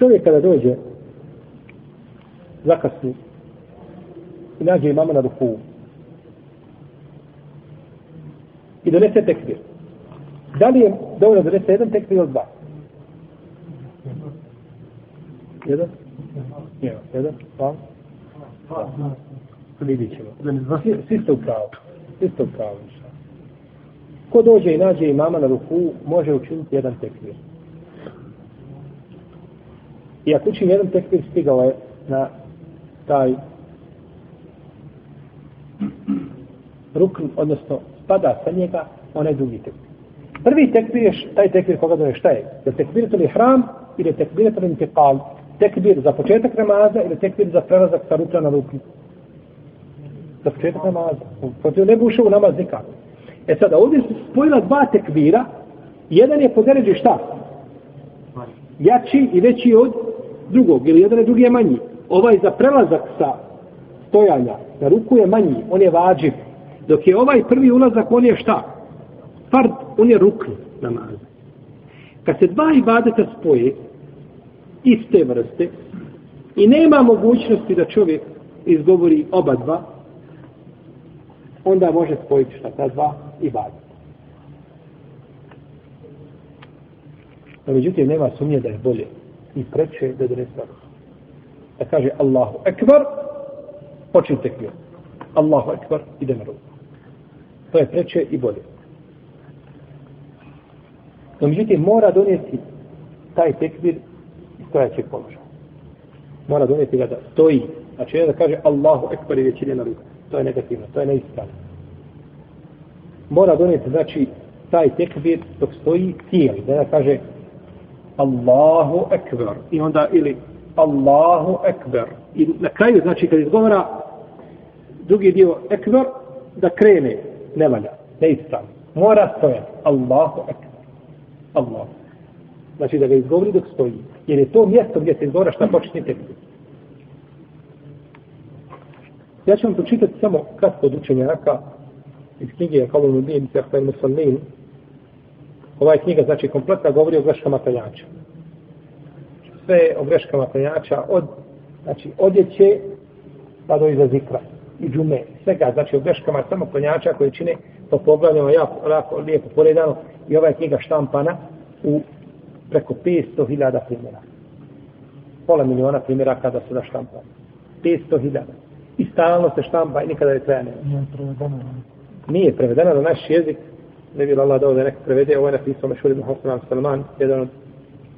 Čovjek kada dođe zakasni i nađe imama na ruku i donese tekbir. Da li je dovoljno da donese jedan tekbir ili dva? Jedan? Jedan. Jedan? Dva? Dva. Vidit ćemo. Svi ste u pravu. Svi ste u pravu. Ko dođe i nađe imama na ruku, može učiniti jedan tekbir. I ako učin jedan tekbir, stigao je na taj rukn, odnosno spada sa njega onaj drugi tekbir. Prvi tekbir je taj tekbir koga doje šta je? Je tekbir to li hram ili tekbir to li intikal? Tekbir za početak namaza ili tekbir za prelazak sa rukna na rukn? Za početak namaza. Protiv ne bi ušao u namaz nikako. E sada, ovdje su spojila dva tekbira. Jedan je po deređi šta? Jači i veći od drugog. Ili jedan je drugi je manji. Ovaj za prelazak sa stojanja na ruku je manji. On je vađiv. Dok je ovaj prvi ulazak, on je šta? Fard, on je rukn namaz. Kad se dva ibadeta spoje, iste vrste, i nema mogućnosti da čovjek izgovori oba dva, onda može spojiti šta ta dva ibadeta. No, međutim, nema sumnje da je bolje i preče da donese ruku. Da kaže Allahu Ekber, počin tekbir. Allahu Ekber, ide na ruku. To je preče i bolje. No, međutim, mora donijeti taj tekbir iz stojaćeg položaja. Mora donijeti ga da stoji. Znači, ne da kaže Allahu Ekber i već ide na ruku. To je negativno, to je neispravno. Mora donijeti, znači, taj tekbir dok stoji cijeli. Da kaže Allahu Ekber. I onda ili Allahu Ekber. I na kraju, znači, kad izgovara drugi dio Ekber, da krene, ne valja, neispravno. Mora stojati. Allahu Ekber. Allah. Znači da ga izgovori dok stoji. Jer je to mjesto gdje se izgovara šta početni tekbir. Ja ću vam pročitati samo kratko od učenjaka iz knjige Kalonu Ubin, Sehven Musalmin. Ova je knjiga, znači, kompletna govori o greškama klanjača. Sve o greškama klanjača od, znači, odjeće pa do iza zikra i džume. Svega, znači, o greškama samo klanjača koje čine po poglavljama jako, jako lijepo poredano i ova je knjiga štampana u preko 500.000 primjera. Pola miliona primjera kada su da štampani. 500.000. I stalno se štampa i nikada je traja nema. Nije prevedeno na naš jezik. Ne bi Allah dao da neko prevede. Ovo je napisao Mešur ibn Hosan Salman, jedan od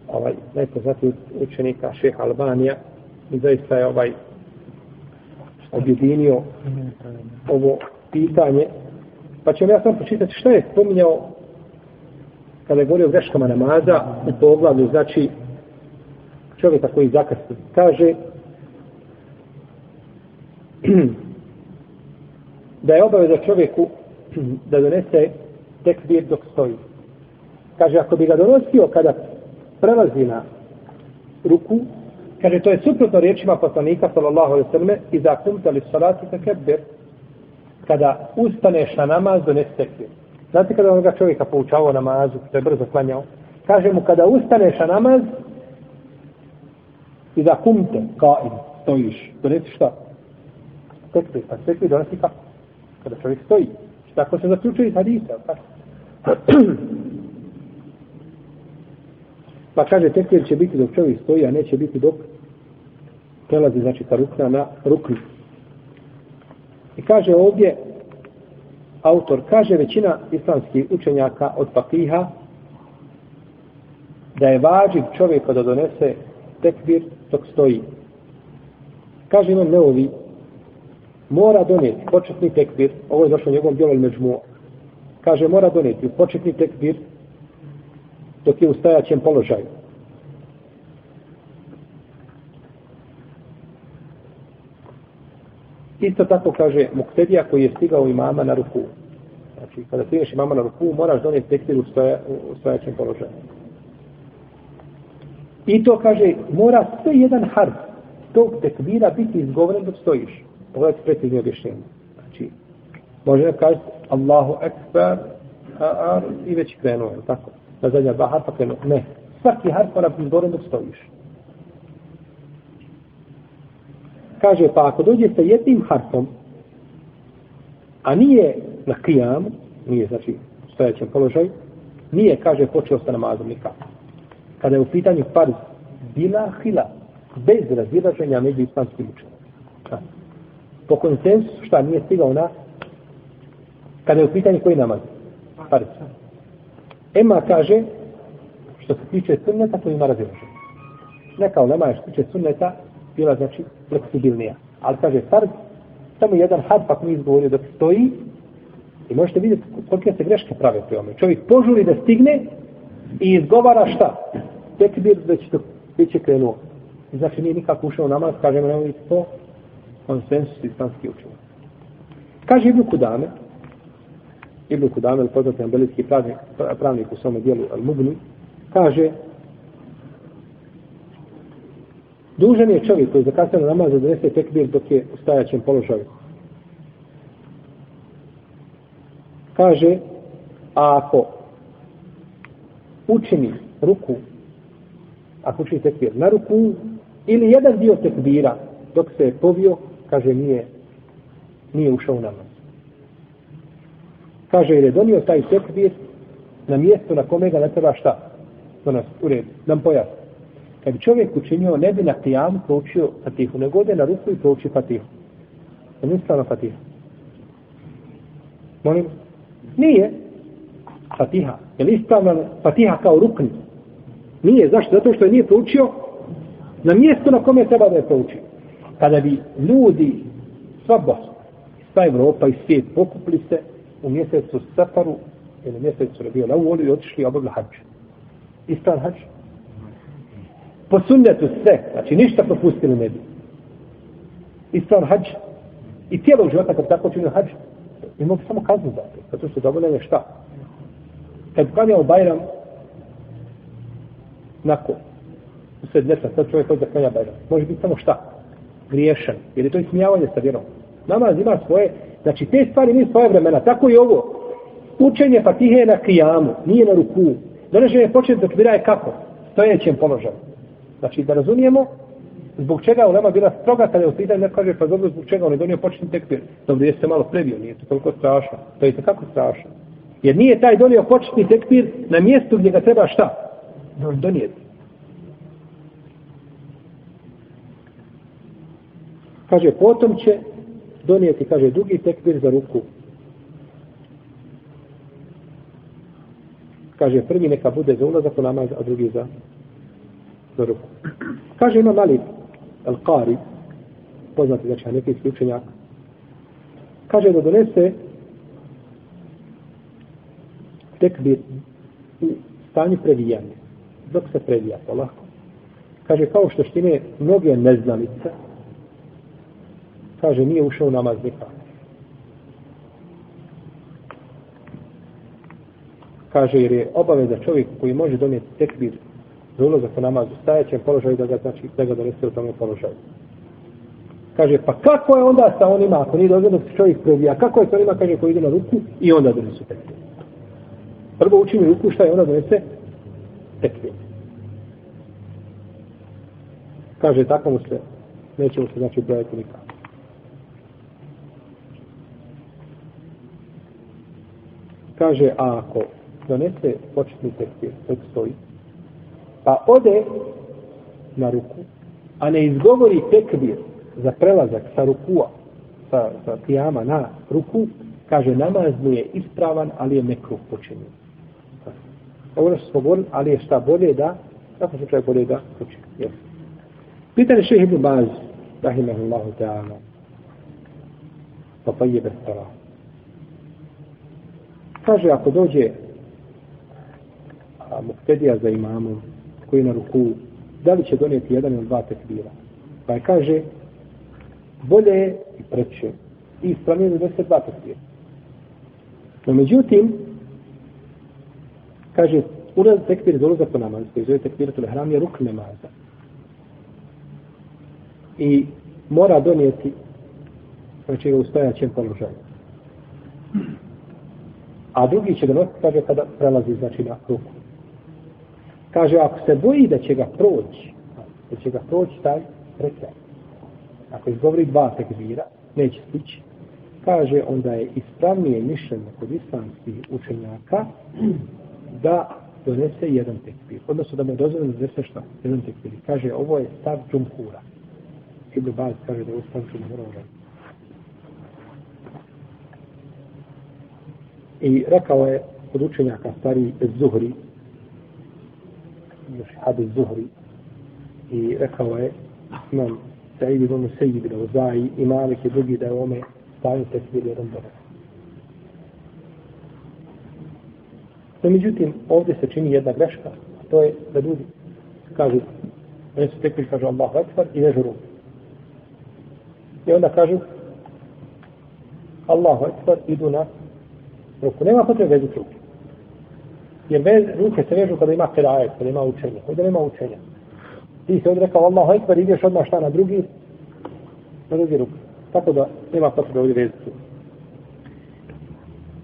ovaj, najpoznatijih učenika šeha Albanija. I zaista je ovaj objedinio ovo pitanje. Pa ćemo ja sam počitati što je spominjao kada je govorio o greškama namaza u poglavlju, znači čovjeka koji zakasni, kaže da je obaveza čovjeku da donese tekbir dok stoji. Kaže, ako bi ga donosio kada prelazi na ruku, kaže, to je suprotno riječima poslanika, sallallahu alaihi sallam, i za kumtali salati tekbir, kada ustaneš na namaz, donesi tekbir. Znate kada onoga čovjeka poučavao namazu, to je brzo klanjao? Kaže mu, kada ustaneš na namaz, i da kumte, kao im, stojiš, donesi šta? Tekbir, pa tekbir donesi kako? Kada čovjek stoji. Tako se zaključuje iz hadisa, tako? pa kaže, tekbir će biti dok čovjek stoji, a neće biti dok prelazi, znači, sa rukna na ruknu. I kaže ovdje, autor kaže većina islamskih učenjaka od papiha da je vađiv čovjeka da donese tekbir dok stoji. Kaže imam neovi mora donijeti početni tekbir, ovo je došlo u njegovom djelu međmu, kaže mora donijeti početni tekbir dok je u stajaćem položaju. Isto tako kaže Muktedija koji je stigao imama na ruku. Znači, kada stigneš imama na ruku, moraš donijeti tekbir u, staja, u stajaćem položaju. I to kaže, mora sve jedan harf tog tekbira biti izgovoren dok stojiš. Pogledajte precizno objašnjenje. Znači, može ne kaži Allahu Ekber ar, i već krenuo, je tako? Na zadnja dva harfa krenuo. Ne. Svaki harf mora biti gore dok stojiš. kaže, pa ako dođe sa jednim harfom, a nije na kijam, nije, znači, stojećem položaju, nije, kaže, počeo sa namazom nikako. Kada je u pitanju farz, bila hila, bez razilaženja među islamskim učenom. Po konsensusu, šta nije stigao na, kada je u pitanju koji namaz? Farz. Ema kaže, što se tiče sunneta, to ima razilaženje. Neka ulema je što tiče sunneta, bila znači fleksibilnija. Ali kaže farz, samo jedan harf ako mi izgovorio dok stoji, i možete vidjeti kolike se greške prave pri ome. Čovjek požuri da stigne i izgovara šta? Tek bi već, to, već je krenuo. I znači nije nikako ušao namaz, kažemo ovih to, konsensus islamski učenja. Kaže Ibn Kudame, Ibn Kudamel, poznati ambelijski pravnik, pravnik u svome dijelu Al-Mubni, kaže, dužan je čovjek koji zakasne na namaz odnese tekbir dok je u stajaćem položaju. Kaže, a ako učini ruku, ako učini tekbir na ruku, ili jedan dio tekbira dok se je povio, kaže, nije, nije ušao u namaz. Kaže, jer je donio taj tekbir na mjesto na kome ga ne treba šta? To nas u redu, nam pojasni. Kad bi čovjek učinio, ne bi na kijamu proučio fatihu, nego ode na ruku i prouči fatihu. Je li ispravno fatiha? Molim? Nije. Fatiha. Je li ispravna fatiha kao rukni? Nije. Zašto? Zato što je nije proučio na mjesto na kome treba da je proučio. Kada bi ljudi, sva Bosna, sva Evropa i svijet pokupili se u mjesecu Safaru ili mjesecu bio na uvolu i otišli obavili hađ. Istan hađ. po sunnetu sve, znači ništa propustili ne bi. Istan hađ i tijelo života kad tako činio hađ, imao mogu samo kaznu za to, zato što dovoljeno je šta? Kad klanja u Bajram, nakon, u sred ljeta, sad čovjek hoće da klanja Bajram, može biti samo šta? Griješan, jer je to ismijavanje sa vjerom. Namaz ima svoje, znači te stvari nisu svoje vremena, tako i ovo. Učenje Fatihe na kijamu, nije na ruku. Donošenje početi dok je kako? Stojećem položaju. Znači, da razumijemo zbog čega ulema bila stroga kada je u pitanju, ne kaže, pa dobro, zbog čega on je donio početni tekbir. Dobro, jeste malo prebio, nije to toliko strašno. To je kako strašno. Jer nije taj donio početni tekbir na mjestu gdje ga treba šta? Donijeti. Kaže, potom će donijeti, kaže, drugi tekbir za ruku. Kaže, prvi neka bude za ulazak u namaz, a drugi za za ruku. Kaže ima mali Al-Qari, poznati znači hanefijski učenjak, kaže da donese tekbir u stanju previjanja, dok se previja to lako. Kaže, kao što štine mnoge neznalice, kaže, nije ušao namaz nikako. Kaže, jer je obaveza čovjek koji može donijeti tekbir za ulazak u namaz u stajećem položaju da ga, znači, da ga donese u tome položaju. Kaže, pa kako je onda sa onima, ako nije dozvoljeno se čovjek prebija, kako je sa onima, kaže, koji ide na ruku i onda donesu tekbir. Prvo učini ruku, šta je onda donese? tekbir. Kaže, tako mu se, neće mu se, znači, brojati nikako. Kaže, a ako donese početni tekvir, tek stoji, pa ode na ruku, a ne izgovori tekbir za prelazak sa rukua, sa, sa tijama na ruku, kaže namaz mu je ispravan, ali je nekruh počinjen. Ovo što smo govorili, ali je šta bolje da, kako se čovjek bolje da počinje. Yes. Pitanje šehe Ibn Baz, rahimahullahu ta'ala, pa pa jebe bez Kaže, ako dođe a, muktedija za imamom, koji je na ruku, da li će donijeti jedan ili dva tekbira. Pa je kaže, bolje je i preće i ispravnije da se dva tekbira. No međutim, kaže, ulaz tekbir za ulazak po namaz, koji zove tekbir tole hram, je ruk namaza. I mora donijeti, znači ga ustojaćem položaju. A drugi će donositi, kaže, kada prelazi, znači, na ruku. Kaže, ako se boji da će ga proći, da će ga proći taj rekat. ako izgovori dva tekbira, neće stići, kaže onda je ispravnije mišljenje kod islamskih učenjaka da donese jedan tekbir. Odnosno da mu je dozvoljeno da donese šta? Jedan tekbir. Kaže, ovo je stav džumhura. Ibn Baz kaže da je ovo stav džumhura. I rekao je od učenjaka stari Zuhri, još Hadis Zuhri, i rekao je imam Sa'id ibn Sejid da uzaji i Malik i drugi da je ome stavio tekbir jedan dobar. No, međutim, ovdje se čini jedna greška, a to je da ljudi kažu, oni su tekbir, kažu Allahu Akbar i vežu ruku. I onda kažu Allahu Akbar, idu na ruku. Nema potrebe vezati ruku. Jer vez, ruke se vežu kada ima kerajet, kada ima učenje. Ovdje nema učenja. Ti se odrekao Allahu Ekber, ideš odmah šta na drugi, na drugi ruku. Tako da nema potrebe ovdje vezati ruku.